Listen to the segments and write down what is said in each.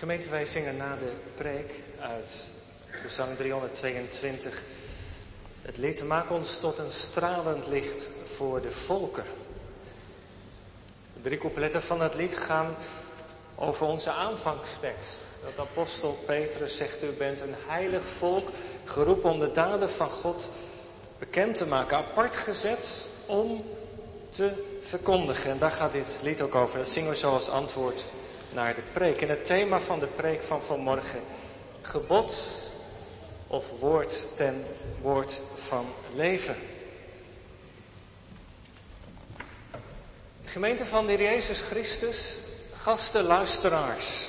Gemeente, wij zingen na de preek uit Gezang 322 het lied Maak ons tot een stralend licht voor de volken. De drie coupletten van het lied gaan over onze aanvangstekst. Dat apostel Petrus zegt, u bent een heilig volk, geroepen om de daden van God bekend te maken, apart gezet om te verkondigen. En daar gaat dit lied ook over. Dat zingen we zo als antwoord naar de preek. En het thema van de preek van vanmorgen, gebod of woord ten woord van leven. Gemeente van de Jezus Christus, gasten, luisteraars.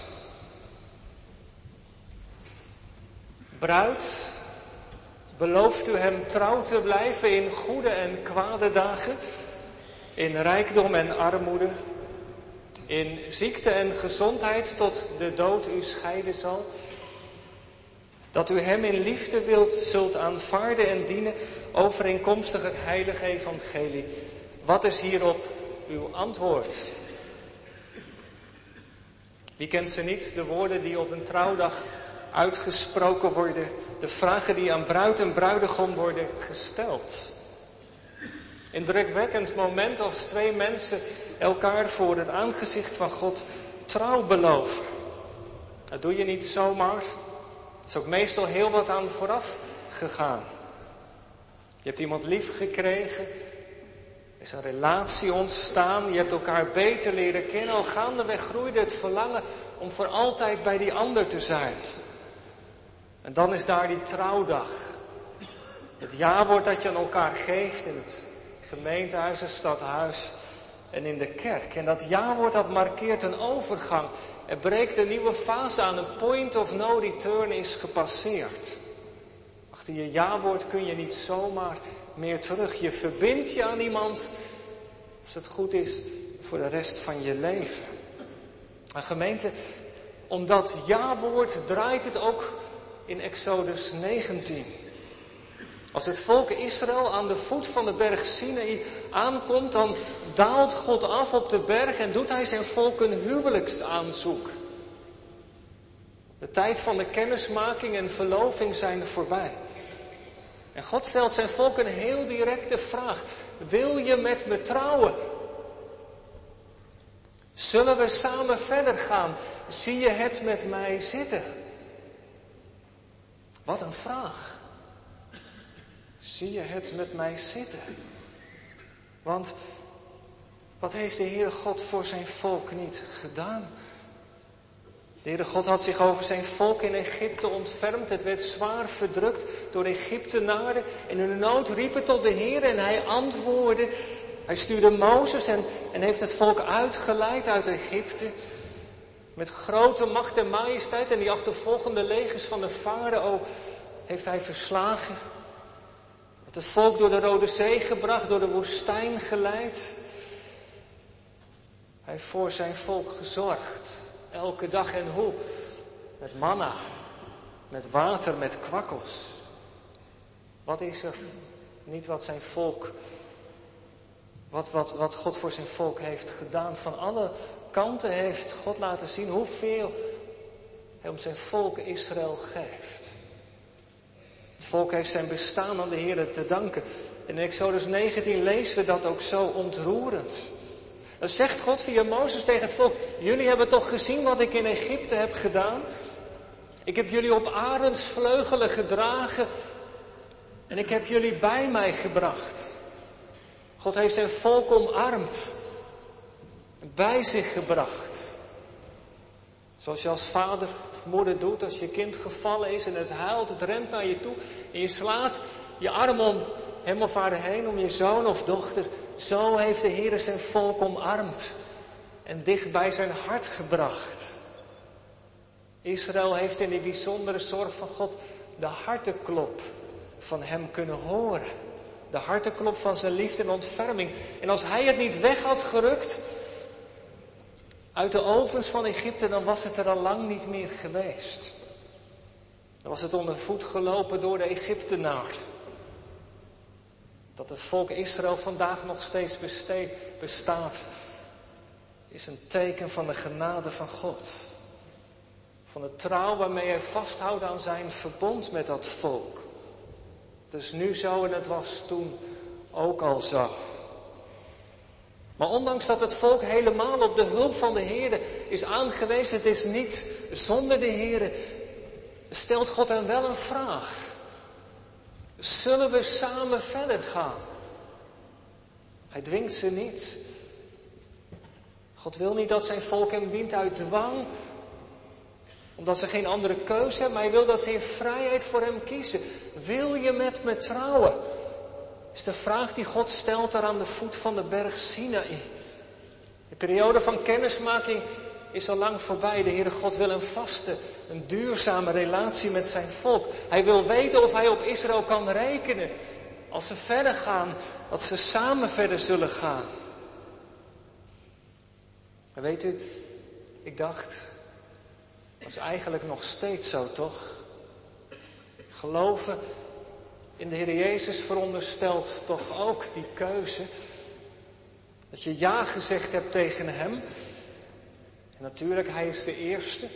Bruid, belooft u hem trouw te blijven in goede en kwade dagen, in rijkdom en armoede, in ziekte en gezondheid tot de dood u scheiden zal? Dat u hem in liefde wilt, zult aanvaarden en dienen overeenkomstig het heilige evangelie. Wat is hierop uw antwoord? Wie kent ze niet, de woorden die op een trouwdag uitgesproken worden, de vragen die aan bruid en bruidegom worden gesteld. Indrukwekkend moment als twee mensen elkaar voor het aangezicht van God trouw beloven. Dat doe je niet zomaar. Er is ook meestal heel wat aan vooraf gegaan. Je hebt iemand lief gekregen. Er is een relatie ontstaan. Je hebt elkaar beter leren kennen. Al gaandeweg groeide het verlangen om voor altijd bij die ander te zijn. En dan is daar die trouwdag. Het jawoord dat je aan elkaar geeft in het gemeentehuis, het stadhuis en in de kerk. En dat jawoord dat markeert een overgang. Er breekt een nieuwe fase aan. Een point of no return is gepasseerd. Achter je jawoord kun je niet zomaar meer terug. Je verbindt je aan iemand als het goed is voor de rest van je leven. Een gemeente, om dat jawoord draait het ook in Exodus 19. Als het volk Israël aan de voet van de berg Sinai aankomt, dan daalt God af op de berg en doet hij zijn volk een huwelijksaanzoek. De tijd van de kennismaking en verloving zijn voorbij. En God stelt zijn volk een heel directe vraag. Wil je met me trouwen? Zullen we samen verder gaan? Zie je het met mij zitten? Wat een vraag. Zie je het met mij zitten? Want wat heeft de Heere God voor zijn volk niet gedaan? De Heere God had zich over zijn volk in Egypte ontfermd. Het werd zwaar verdrukt door Egyptenaren. En de nood riepen tot de Heer en hij antwoordde. Hij stuurde Mozes en, en heeft het volk uitgeleid uit Egypte. Met grote macht en majesteit en die achtervolgende legers van de farao heeft hij verslagen. Het volk door de Rode Zee gebracht, door de woestijn geleid. Hij heeft voor zijn volk gezorgd. Elke dag en hoe? Met manna, met water, met kwakkels. Wat is er niet wat zijn volk, wat, wat, wat God voor zijn volk heeft gedaan? Van alle kanten heeft God laten zien hoeveel hij om zijn volk Israël geeft. Het volk heeft zijn bestaan aan de Heer te danken. In Exodus 19 lezen we dat ook zo ontroerend. Dan zegt God via Mozes tegen het volk, jullie hebben toch gezien wat ik in Egypte heb gedaan? Ik heb jullie op arendsvleugelen gedragen en ik heb jullie bij mij gebracht. God heeft zijn volk omarmd bij zich gebracht. Zoals je als vader moeder doet als je kind gevallen is en het huilt, het rent naar je toe en je slaat je arm om of haar heen, om je zoon of dochter. Zo heeft de Heer zijn volk omarmd en dicht bij zijn hart gebracht. Israël heeft in die bijzondere zorg van God de harteklop van hem kunnen horen. De harteklop van zijn liefde en ontferming. En als hij het niet weg had gerukt, uit de ovens van Egypte, dan was het er al lang niet meer geweest. Dan was het onder voet gelopen door de Egyptenaar. Dat het volk Israël vandaag nog steeds bestaat, is een teken van de genade van God. Van de trouw waarmee hij vasthoudt aan zijn verbond met dat volk. Is nu zo en het was toen ook al zo. Maar ondanks dat het volk helemaal op de hulp van de Heer is aangewezen, het is niet zonder de Heer, stelt God hem wel een vraag. Zullen we samen verder gaan? Hij dwingt ze niet. God wil niet dat zijn volk hem dient uit dwang, omdat ze geen andere keuze hebben, maar hij wil dat ze in vrijheid voor hem kiezen. Wil je met me trouwen? Is de vraag die God stelt daar aan de voet van de berg Sinaï. De periode van kennismaking is al lang voorbij. De Heere God wil een vaste, een duurzame relatie met zijn volk. Hij wil weten of hij op Israël kan rekenen. Als ze verder gaan, dat ze samen verder zullen gaan. En weet u, ik dacht, dat is eigenlijk nog steeds zo, toch? Geloven in de Heer Jezus veronderstelt toch ook die keuze. Dat je ja gezegd hebt tegen Hem. En natuurlijk, Hij is de eerste.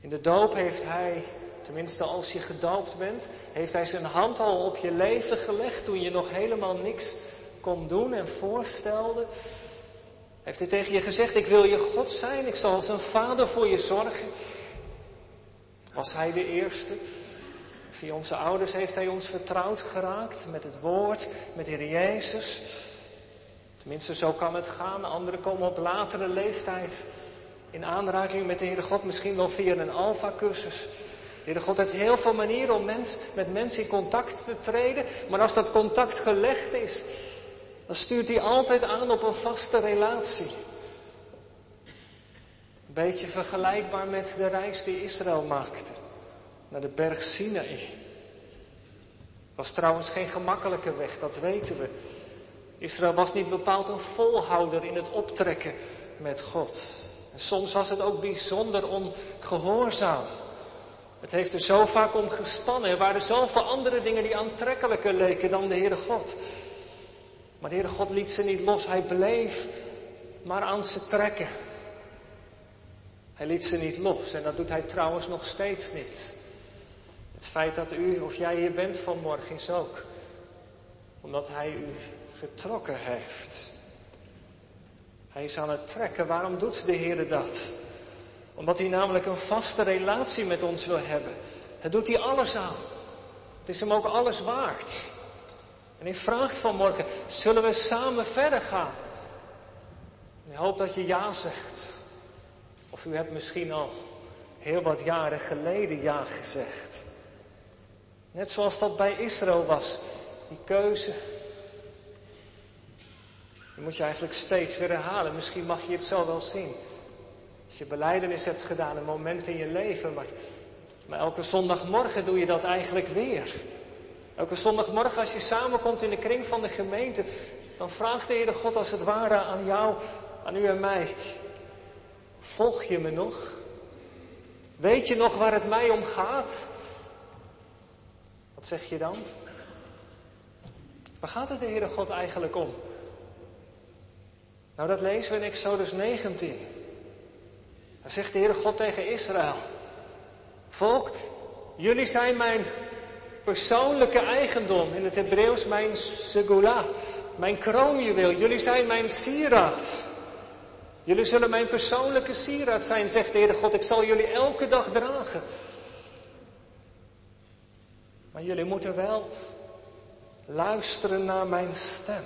In de doop heeft Hij, tenminste als je gedoopt bent, heeft Hij zijn hand al op je leven gelegd toen je nog helemaal niks kon doen en voorstelde. Heeft hij tegen je gezegd, ik wil je God zijn, ik zal als een vader voor je zorgen. Was hij de eerste? Via onze ouders heeft hij ons vertrouwd geraakt met het woord, met de Heer Jezus. Tenminste, zo kan het gaan. Anderen komen op latere leeftijd in aanraking met de Heere God, misschien wel via een alfa-cursus. De Heere God heeft heel veel manieren om mens, met mensen in contact te treden, maar als dat contact gelegd is, dan stuurt hij altijd aan op een vaste relatie. Een beetje vergelijkbaar met de reis die Israël maakte naar de berg Sinaï. Was trouwens geen gemakkelijke weg, dat weten we. Israël was niet bepaald een volhouder in het optrekken met God. En soms was het ook bijzonder ongehoorzaam. Het heeft er zo vaak om gespannen. Er waren zoveel andere dingen die aantrekkelijker leken dan de Heere God. Maar de Heere God liet ze niet los. Hij bleef maar aan ze trekken. Hij liet ze niet los. En dat doet hij trouwens nog steeds niet. Het feit dat u of jij hier bent vanmorgen is ook omdat hij u getrokken heeft. Hij is aan het trekken. Waarom doet de Heer dat? Omdat hij namelijk een vaste relatie met ons wil hebben. Het doet hij alles aan. Het is hem ook alles waard. En hij vraagt vanmorgen, zullen we samen verder gaan? En ik hoop dat je ja zegt. Of u hebt misschien al heel wat jaren geleden ja gezegd. Net zoals dat bij Israël was. Die keuze. Die moet je eigenlijk steeds weer herhalen. Misschien mag je het zo wel zien. Als je beleidenis hebt gedaan, een moment in je leven. Maar, maar elke zondagmorgen doe je dat eigenlijk weer. Elke zondagmorgen als je samenkomt in de kring van de gemeente, dan vraagt de Heere God als het ware aan jou, aan u en mij, volg je me nog? Weet je nog waar het mij om gaat? Wat zeg je dan? Waar gaat het de Heere God eigenlijk om? Nou, dat lezen we in Exodus 19. Daar zegt de Heere God tegen Israël. Volk, jullie zijn mijn persoonlijke eigendom. In het Hebreeuws mijn segula, mijn kroonjuweel. Jullie zijn mijn sieraad. Jullie zullen mijn persoonlijke sieraad zijn, zegt de Heere God. Ik zal jullie elke dag dragen. Maar jullie moeten wel luisteren naar mijn stem.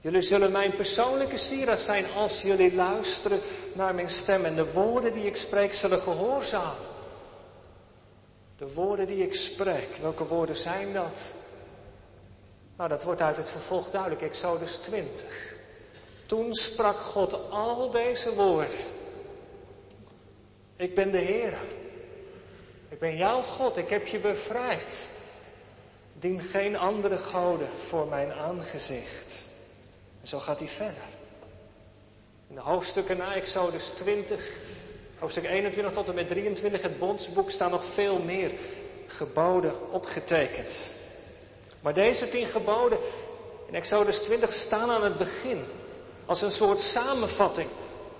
Jullie zullen mijn persoonlijke sieraad zijn als jullie luisteren naar mijn stem. En de woorden die ik spreek zullen gehoorzamen. De woorden die ik spreek, welke woorden zijn dat? Nou, dat wordt uit het vervolg duidelijk, Exodus 20. Toen sprak God al deze woorden. Ik ben de Heer. Ik ben jouw God, ik heb je bevrijd. Dien geen andere goden voor mijn aangezicht. En zo gaat hij verder. In de hoofdstukken na Exodus 20, hoofdstuk 21 tot en met 23, het bondsboek, staan nog veel meer geboden opgetekend. Maar deze tien geboden in Exodus 20 staan aan het begin. Als een soort samenvatting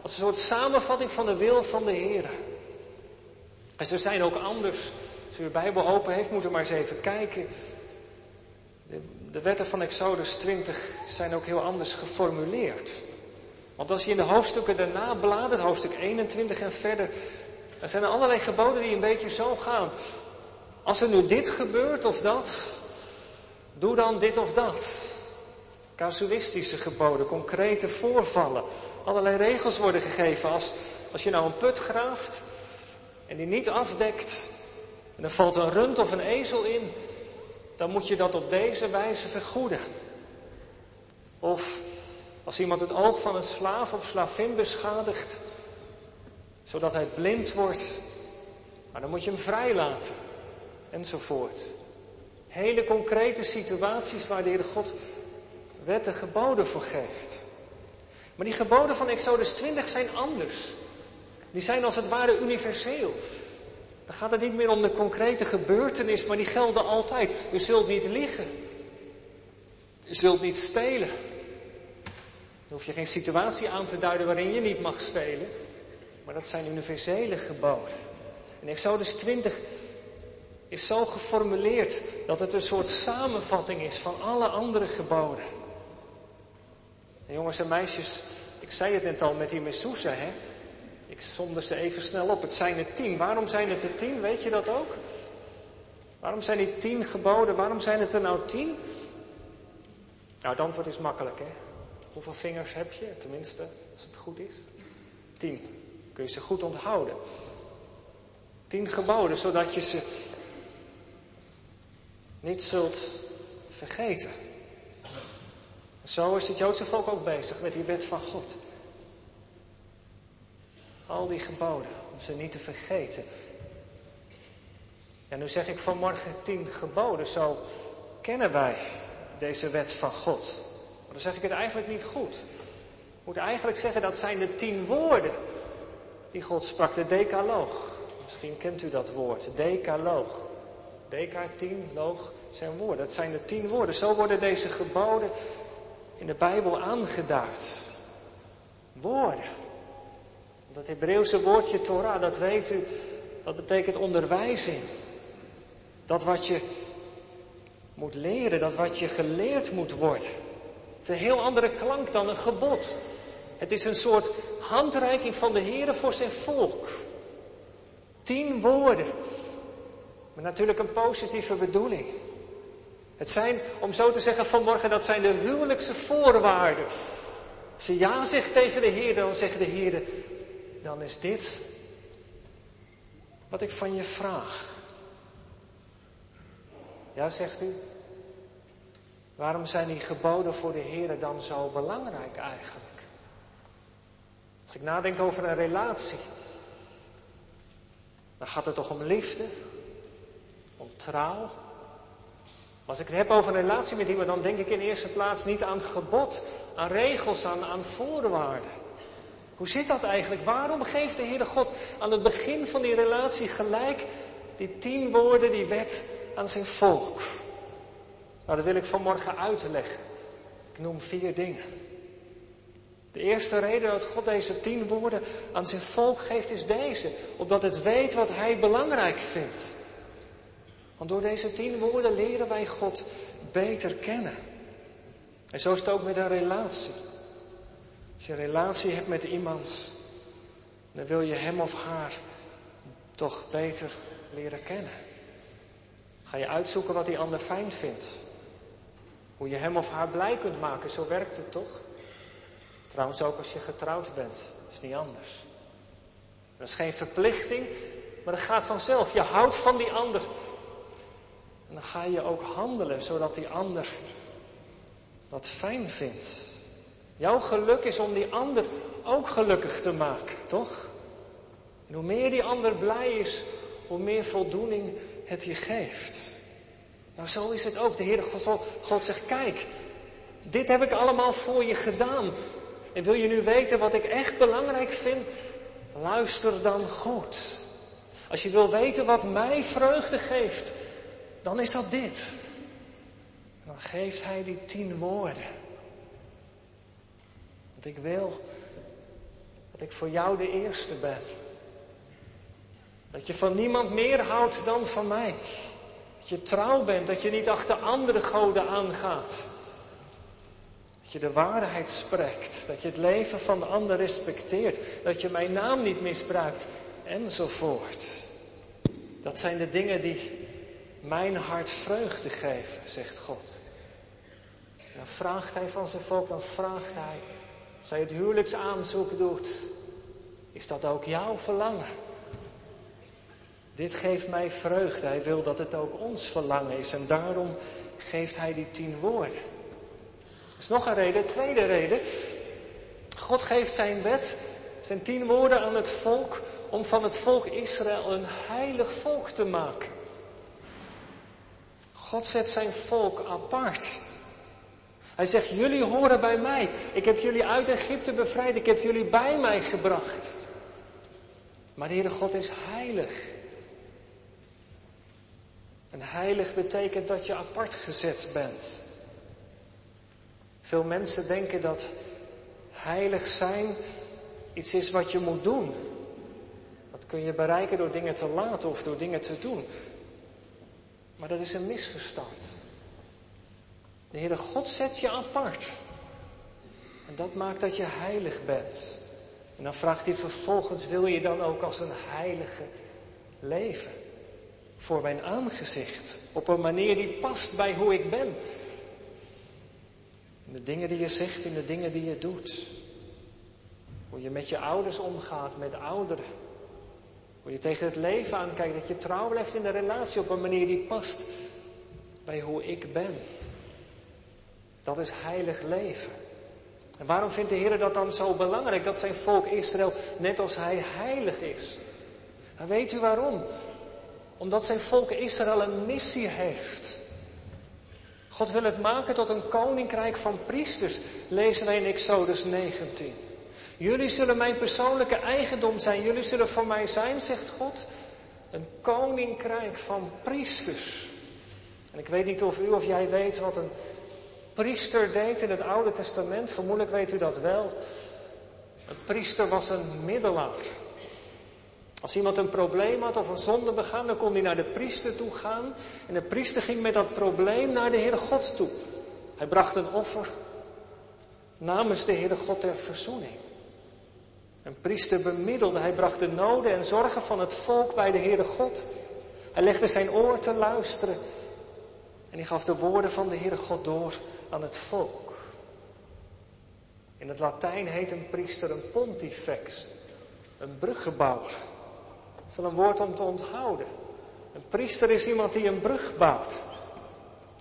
Als een soort samenvatting van de wil van de Heer. En ze zijn ook anders. Als u de Bijbel open heeft, moet u maar eens even kijken. De, wetten van Exodus 20 zijn ook heel anders geformuleerd. Want als je in de hoofdstukken daarna bladert, hoofdstuk 21 en verder, er zijn er allerlei geboden die een beetje zo gaan. Als er nu dit gebeurt of dat, doe dan dit of dat. Casuïstische geboden, concrete voorvallen. Allerlei regels worden gegeven. Als, als je nou een put graaft en die niet afdekt, en er valt een rund of een ezel in, dan moet je dat op deze wijze vergoeden. Of als iemand het oog van een slaaf of slavin beschadigt, zodat hij blind wordt, dan moet je hem vrijlaten. Enzovoort. Hele concrete situaties waar de God wetten geboden voor geeft. Maar die geboden van Exodus 20 zijn anders. Die zijn als het ware universeel. Dan gaat het niet meer om de concrete gebeurtenis, maar die gelden altijd. U zult niet liegen. U zult niet stelen. Dan hoef je geen situatie aan te duiden waarin je niet mag stelen. Maar dat zijn universele geboden. En Exodus 20 is zo geformuleerd dat het een soort samenvatting is van alle andere geboden. En jongens en meisjes, ik zei het net al met die Messousa, hè. Ik somde ze even snel op. Het zijn er tien. Waarom zijn het er tien? Weet je dat ook? Waarom zijn die tien geboden? Waarom zijn het er nou tien? Nou, het antwoord is makkelijk, hè. Hoeveel vingers heb je? Tenminste, als het goed is. Tien. Kun je ze goed onthouden. Tien geboden, zodat je ze niet zult vergeten. Zo is het Joodse volk ook bezig met die wet van God. Al die geboden, om ze niet te vergeten. En nu zeg ik vanmorgen tien geboden, zo kennen wij deze wet van God. Maar dan zeg ik het eigenlijk niet goed. Ik moet eigenlijk zeggen dat zijn de tien woorden die God sprak, de decaloog. Misschien kent u dat woord, decaloog. Deka, tien, loog, zijn woorden. Dat zijn de tien woorden. Zo worden deze geboden in de Bijbel aangeduid. Woorden. Dat Hebreeuwse woordje Torah, dat weet u, dat betekent onderwijzing. Dat wat je moet leren, dat wat je geleerd moet worden. Het is een heel andere klank dan een gebod. Het is een soort handreiking van de Heer voor zijn volk. Tien woorden. Maar natuurlijk een positieve bedoeling. Het zijn, om zo te zeggen vanmorgen, dat zijn de huwelijkse voorwaarden. Als je ja zegt tegen de Heer, dan zegt de Heer, dan is dit wat ik van je vraag. Ja, zegt u? Waarom zijn die geboden voor de Heer dan zo belangrijk eigenlijk? Als ik nadenk over een relatie, dan gaat het toch om liefde, om trouw. als ik het heb over een relatie met iemand, dan denk ik in eerste plaats niet aan gebod, aan regels, aan, aan voorwaarden. Hoe zit dat eigenlijk? Waarom geeft de Heere God aan het begin van die relatie gelijk die tien woorden, die wet aan zijn volk? Nou, dat wil ik vanmorgen uitleggen. Ik noem vier dingen. De eerste reden dat God deze tien woorden aan zijn volk geeft is deze. Omdat het weet wat hij belangrijk vindt. Want door deze tien woorden leren wij God beter kennen. En zo is het ook met een relatie. Als je een relatie hebt met iemand, dan wil je hem of haar toch beter leren kennen. Ga je uitzoeken wat die ander fijn vindt. Hoe je hem of haar blij kunt maken, zo werkt het toch? Trouwens ook als je getrouwd bent, is niet anders. Dat is geen verplichting, maar dat gaat vanzelf. Je houdt van die ander. En dan ga je ook handelen, zodat die ander dat fijn vindt. Jouw geluk is om die ander ook gelukkig te maken, toch? En hoe meer die ander blij is, hoe meer voldoening het je geeft. Nou, zo is het ook. De Heer God, God zegt, kijk, dit heb ik allemaal voor je gedaan. En wil je nu weten wat ik echt belangrijk vind? Luister dan goed. Als je wil weten wat mij vreugde geeft, dan is dat dit. dan geeft hij die tien woorden. Want ik wil Dat ik voor jou de eerste ben. Dat je van niemand meer houdt dan van mij. Dat je trouw bent, dat je niet achter andere goden aangaat. Dat je de waarheid spreekt, dat je het leven van de ander respecteert, dat je mijn naam niet misbruikt, enzovoort. Dat zijn de dingen die mijn hart vreugde geven, zegt God. Dan vraagt hij van zijn volk, dan vraagt hij, hij het huwelijksaanzoek doet, is dat ook jouw verlangen? Dit geeft mij vreugde. Hij wil dat het ook ons verlangen is. En daarom geeft hij die tien woorden. Er is nog een reden, tweede reden. God geeft zijn wet, zijn tien woorden aan het volk om van het volk Israël een heilig volk te maken. God zet zijn volk apart. Hij zegt, jullie horen bij mij. Ik heb jullie uit Egypte bevrijd. Ik heb jullie bij mij gebracht. Maar de Heere God is heilig. En heilig betekent dat je apart gezet bent. Veel mensen denken dat heilig zijn iets is wat je moet doen. Dat kun je bereiken door dingen te laten of door dingen te doen. Maar dat is een misverstand. De Heere God zet je apart. En dat maakt dat je heilig bent. En dan vraagt hij vervolgens, wil je dan ook als een heilige leven? Voor mijn aangezicht. Op een manier die past bij hoe ik ben. In de dingen die je zegt, in de dingen die je doet. Hoe je met je ouders omgaat, met ouderen. Hoe je tegen het leven aankijkt, dat je trouw blijft in de relatie op een manier die past bij hoe ik ben. Dat is heilig leven. En waarom vindt de Heer dat dan zo belangrijk, dat zijn volk Israël, net als hij heilig is? Weet u waarom? Omdat zijn volk Israël een missie heeft. God wil het maken tot een koninkrijk van priesters, lezen wij in Exodus 19. Jullie zullen mijn persoonlijke eigendom zijn. Jullie zullen voor mij zijn, zegt God, een koninkrijk van priesters. En ik weet niet of u of jij weet wat een priester deed in het Oude Testament. Vermoedelijk weet u dat wel. Een priester was een middelaar. Als iemand een probleem had of een zonde begaan, dan kon hij naar de priester toe gaan. En de priester ging met dat probleem naar de Heere God toe. Hij bracht een offer namens de Heere God ter verzoening. Een priester bemiddelde, hij bracht de noden en zorgen van het volk bij de Heere God. Hij legde zijn oor te luisteren en hij gaf de woorden van de Heere God door aan het volk. In het Latijn heet een priester een pontifex, een bruggebouwer. Dat is wel een woord om te onthouden. Een priester is iemand die een brug bouwt.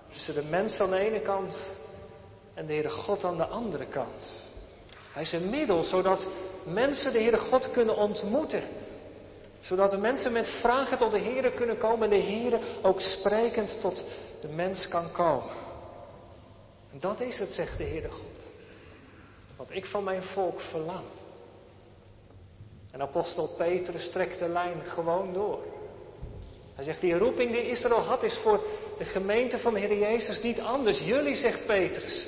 Tussen de mens aan de ene kant en de Heere God aan de andere kant. Hij is een middel zodat mensen de Heere God kunnen ontmoeten. Zodat de mensen met vragen tot de Heere kunnen komen en de Heere ook sprekend tot de mens kan komen. Dat is het, zegt de Heere God. Wat ik van mijn volk verlang. En apostel Petrus trekt de lijn gewoon door. Hij zegt, die roeping die Israël had is voor de gemeente van de Heer Jezus niet anders. Jullie, zegt Petrus,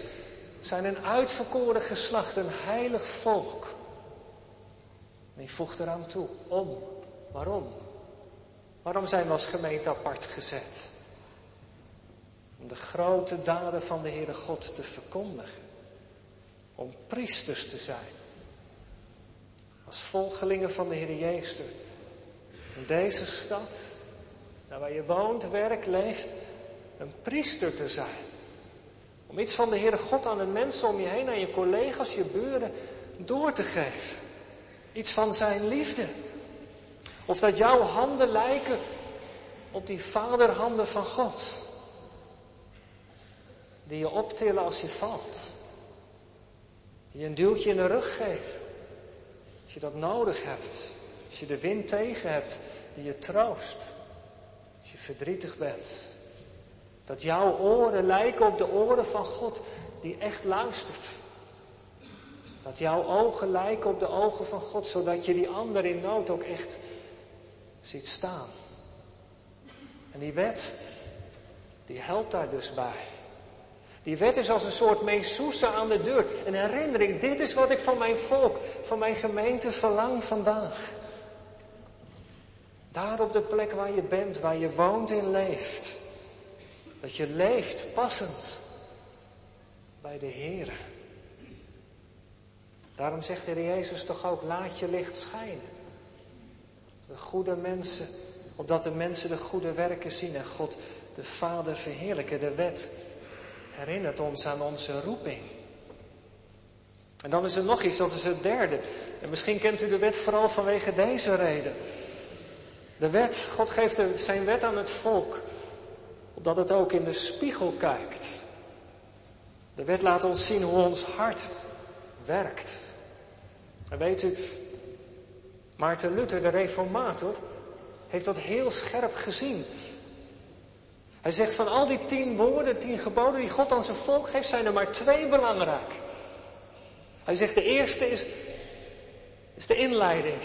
zijn een uitverkoren geslacht, een heilig volk. En voegt eraan toe, om. Waarom? Waarom zijn we als gemeente apart gezet? Om de grote daden van de Heere God te verkondigen. Om priesters te zijn. Als volgelingen van de Heer Jezus. In deze stad, waar je woont, werkt, leeft, een priester te zijn. Om iets van de Heere God aan de mensen om je heen, aan je collega's, je buren, door te geven. Iets van zijn liefde. Of dat jouw handen lijken op die vaderhanden van God. Die je optillen als je valt. Die een duwtje in de rug geven. Als je dat nodig hebt. Als je de wind tegen hebt. Die je troost. Als je verdrietig bent. Dat jouw oren lijken op de oren van God die echt luistert. Dat jouw ogen lijken op de ogen van God, zodat je die ander in nood ook echt ziet staan. En die wet, die helpt daar dus bij. Die wet is als een soort meesoesa aan de deur. Een herinnering, dit is wat ik van mijn volk, van mijn gemeente verlang vandaag. Daar op de plek waar je bent, waar je woont en leeft. Dat je leeft passend bij de Heer. Daarom zegt de Heer Jezus toch ook, laat je licht schijnen. De goede mensen, opdat de mensen de goede werken zien en God de Vader verheerlijken. De wet herinnert ons aan onze roeping. En dan is er nog iets, dat is het derde. En misschien kent u de wet vooral vanwege deze reden. De wet, God geeft zijn wet aan het volk, opdat het ook in de spiegel kijkt. De wet laat ons zien hoe ons hart werkt. En weet u, Maarten Luther, de reformator, heeft dat heel scherp gezien. Hij zegt van al die tien woorden, tien geboden die God aan zijn volk geeft, zijn er maar twee belangrijk. Hij zegt de eerste is, is de inleiding.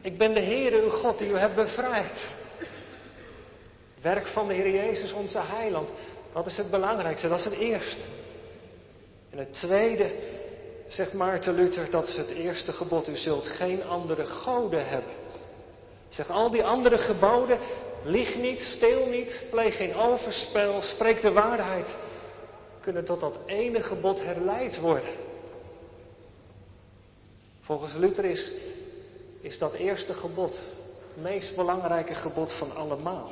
Ik ben de Heere uw God die u hebt bevrijd. Werk van de Heer Jezus, onze heiland. Dat is het belangrijkste, dat is het eerste. En het tweede, zegt Maarten Luther, dat is het eerste gebod. U zult geen andere goden hebben. Zegt al die andere geboden, lieg niet, steel niet, pleeg geen overspel, spreek de waarheid, kunnen tot dat ene gebod herleid worden. Volgens Luther is, is dat eerste gebod het meest belangrijke gebod van allemaal.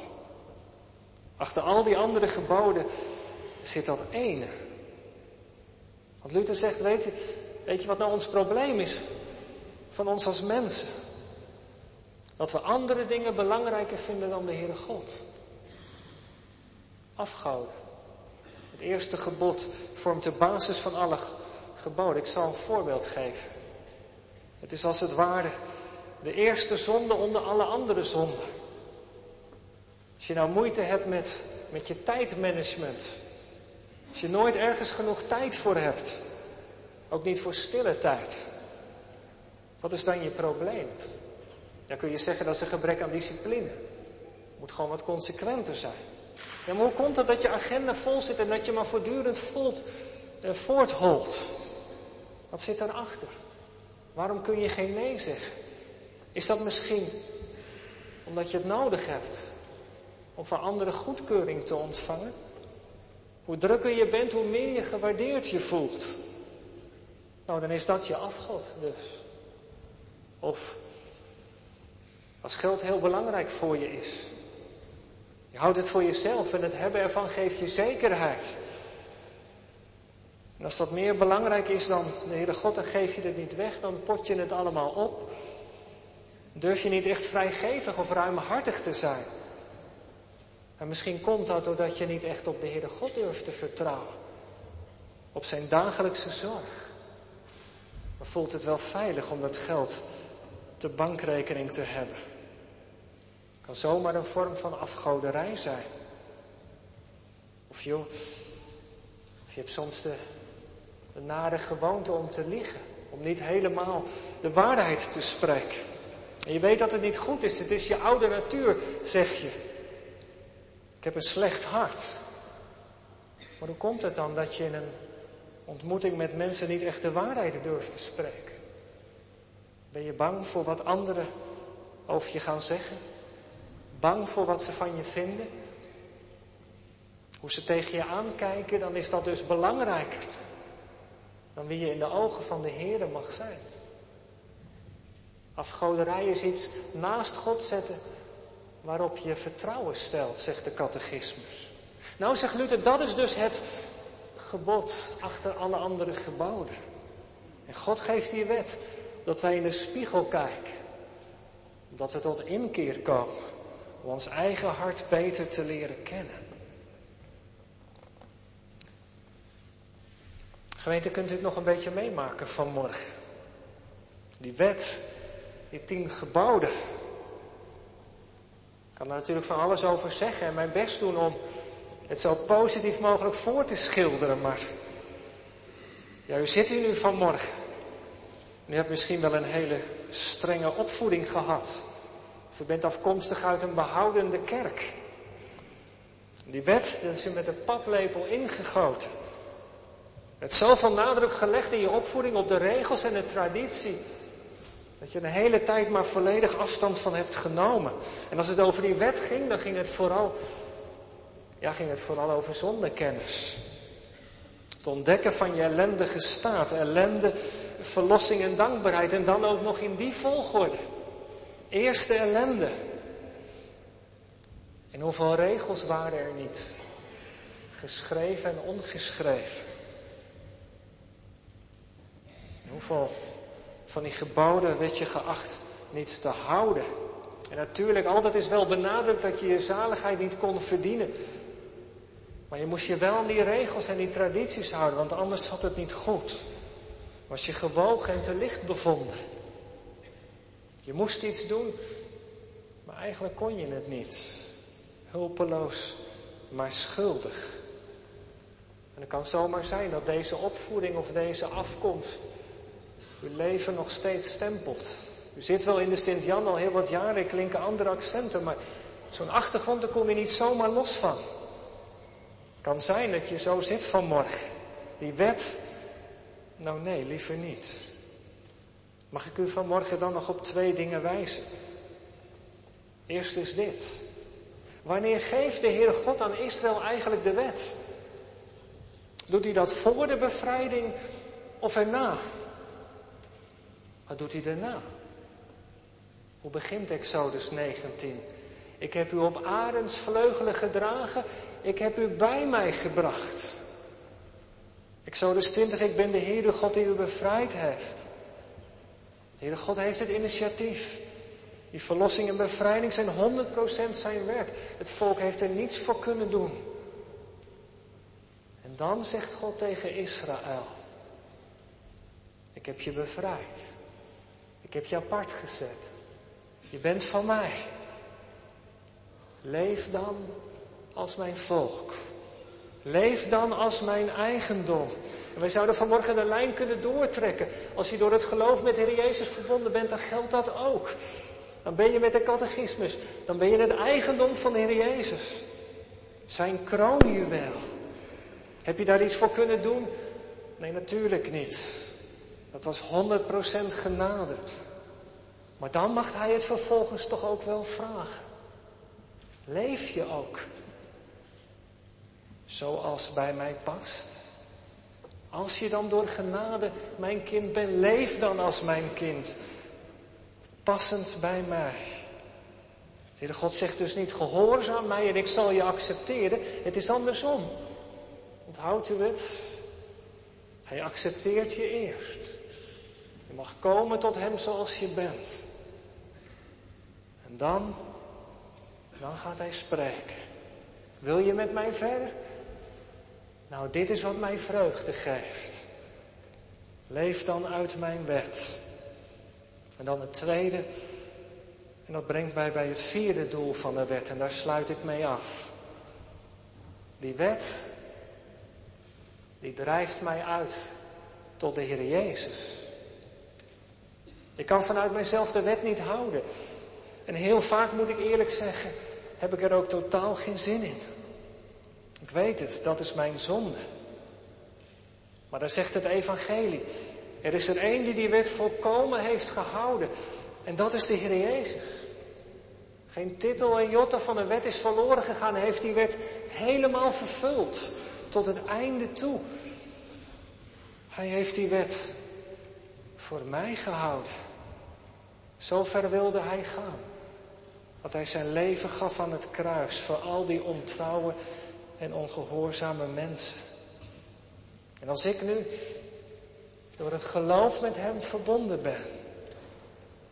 Achter al die andere geboden zit dat ene. Want Luther zegt, weet je, weet je wat nou ons probleem is van ons als mensen? Dat we andere dingen belangrijker vinden dan de Heere God. Afgouden. Het eerste gebod vormt de basis van alle geboden. Ik zal een voorbeeld geven. Het is als het ware de eerste zonde onder alle andere zonden. Als je nou moeite hebt met, met je tijdmanagement. Als je nooit ergens genoeg tijd voor hebt. Ook niet voor stille tijd. Wat is dan je probleem? Dan kun je zeggen dat is een gebrek aan discipline. Het moet gewoon wat consequenter zijn. Ja, maar hoe komt het dat je agenda vol zit en dat je maar voortdurend voelt, eh, voortholt? Wat zit daarachter? Waarom kun je geen nee zeggen? Is dat misschien omdat je het nodig hebt om van anderen goedkeuring te ontvangen? Hoe drukker je bent, hoe meer je gewaardeerd je voelt. Nou, dan is dat je afgod dus. Of als geld heel belangrijk voor je is. Je houdt het voor jezelf en het hebben ervan geeft je zekerheid. En als dat meer belangrijk is dan de Heere God, dan geef je het niet weg, dan pot je het allemaal op. Durf je niet echt vrijgevig of ruimhartig te zijn. En misschien komt dat doordat je niet echt op de Heere God durft te vertrouwen. Op zijn dagelijkse zorg. Maar voelt het wel veilig om dat geld de bankrekening te hebben. Kan zomaar een vorm van afgoderij zijn. Of joh, of je hebt soms de, de nare gewoonte om te liegen. Om niet helemaal de waarheid te spreken. En je weet dat het niet goed is. Het is je oude natuur, zeg je. Ik heb een slecht hart. Maar hoe komt het dan dat je in een ontmoeting met mensen niet echt de waarheid durft te spreken? Ben je bang voor wat anderen over je gaan zeggen? Bang voor wat ze van je vinden? Hoe ze tegen je aankijken, dan is dat dus belangrijker dan wie je in de ogen van de Heer mag zijn. Afgoderij is iets naast God zetten waarop je vertrouwen stelt, zegt de catechismus. Nou, zegt Luther, dat is dus het gebod achter alle andere geboden. En God geeft die wet dat wij in de spiegel kijken, dat we tot inkeer komen om ons eigen hart beter te leren kennen. Gemeente, kunt u het nog een beetje meemaken vanmorgen? Die wet, die tien geboden. Ik kan er natuurlijk van alles over zeggen en mijn best doen om het zo positief mogelijk voor te schilderen, maar ja, u zit hier nu vanmorgen. U hebt misschien wel een hele strenge opvoeding gehad. Of u bent afkomstig uit een behoudende kerk. Die wet, dat is je met een paplepel ingegoten. Het zoveel nadruk gelegd in je opvoeding op de regels en de traditie. Dat je de hele tijd maar volledig afstand van hebt genomen. En als het over die wet ging, dan ging het vooral, ja, ging het vooral over zondekennis. Het ontdekken van je ellendige staat, ellende, verlossing en dankbaarheid. En dan ook nog in die volgorde. Eerste ellende. En hoeveel regels waren er niet? Geschreven en ongeschreven. hoeveel van die geboden werd je geacht niet te houden? En natuurlijk, altijd is wel benadrukt dat je je zaligheid niet kon verdienen. Maar je moest je wel aan die regels en die tradities houden, want anders zat het niet goed. Was je gewogen en te licht bevonden. Je moest iets doen, maar eigenlijk kon je het niet. Hulpeloos, maar schuldig. En het kan zomaar zijn dat deze opvoeding of deze afkomst uw leven nog steeds stempelt. U zit wel in de Sint-Jan al heel wat jaren, klinken andere accenten, maar zo'n achtergrond, daar kom je niet zomaar los van. Kan zijn dat je zo zit vanmorgen. Die wet, nou nee, liever niet. Mag ik u vanmorgen dan nog op twee dingen wijzen? Eerst is dit. Wanneer geeft de Heere God aan Israël eigenlijk de wet? Doet hij dat voor de bevrijding of erna? Wat doet hij daarna? Hoe begint Exodus 19? Ik heb u op Arends vleugelen gedragen, ik heb u bij mij gebracht. Exodus 20, ik ben de Heer, God die u bevrijd heeft. De Heere God heeft het initiatief. Die verlossing en bevrijding zijn 100% zijn werk. Het volk heeft er niets voor kunnen doen. En dan zegt God tegen Israël, ik heb je bevrijd. Ik heb je apart gezet. Je bent van mij. Leef dan als mijn volk. Leef dan als mijn eigendom. En wij zouden vanmorgen de lijn kunnen doortrekken. Als je door het geloof met de Heer Jezus verbonden bent, dan geldt dat ook. Dan ben je met de catechismus. Dan ben je het eigendom van de Heer Jezus. Zijn kroonjuwel. Heb je daar iets voor kunnen doen? Nee, natuurlijk niet. Dat was 100% genade. Maar dan mag hij het vervolgens toch ook wel vragen. Leef je ook zoals bij mij past? Als je dan door genade mijn kind bent, leef dan als mijn kind. Passend bij mij. De God zegt dus niet gehoorzaam mij en ik zal je accepteren. Het is andersom. Onthoudt u het? Hij accepteert je eerst. Je mag komen tot Hem zoals je bent. En dan, dan gaat Hij spreken. Wil je met mij verder? Nou, dit is wat mij vreugde geeft. Leef dan uit mijn wet. En dan het tweede, en dat brengt mij bij het vierde doel van de wet, en daar sluit ik mee af. Die wet, die drijft mij uit tot de Heer Jezus. Ik kan vanuit mijzelf de wet niet houden. En heel vaak moet ik eerlijk zeggen, heb ik er ook totaal geen zin in. Ik weet het, dat is mijn zonde. Maar dan zegt het evangelie. Er is er één die die wet volkomen heeft gehouden. En dat is de Heer Jezus. Geen titel en jotta van een wet is verloren gegaan. Hij heeft die wet helemaal vervuld. Tot het einde toe. Hij heeft die wet voor mij gehouden. Zo ver wilde hij gaan. Dat hij zijn leven gaf aan het kruis voor al die ontrouwe en ongehoorzame mensen. En als ik nu door het geloof met hem verbonden ben,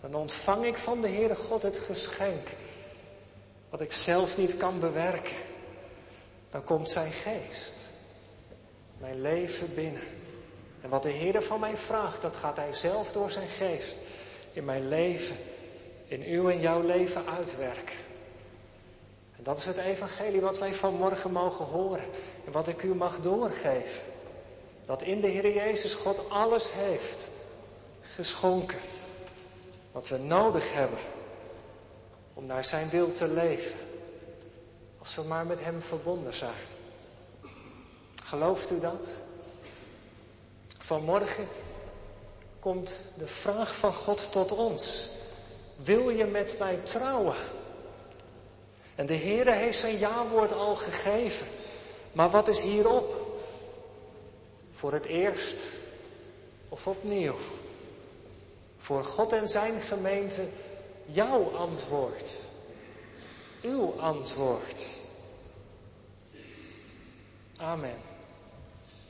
dan ontvang ik van de Heere God het geschenk wat ik zelf niet kan bewerken. Dan komt zijn geest mijn leven binnen. En wat de Heer van mij vraagt, dat gaat hij zelf door zijn geest in mijn leven, in uw en jouw leven uitwerken. Dat is het evangelie wat wij vanmorgen mogen horen en wat ik u mag doorgeven. Dat in de Heer Jezus God alles heeft geschonken wat we nodig hebben om naar zijn wil te leven. Als we maar met Hem verbonden zijn. Gelooft u dat? Vanmorgen komt de vraag van God tot ons. Wil je met mij trouwen? En de Heere heeft zijn ja-woord al gegeven. Maar wat is hierop? Voor het eerst of opnieuw? Voor God en zijn gemeente jouw antwoord. Uw antwoord. Amen.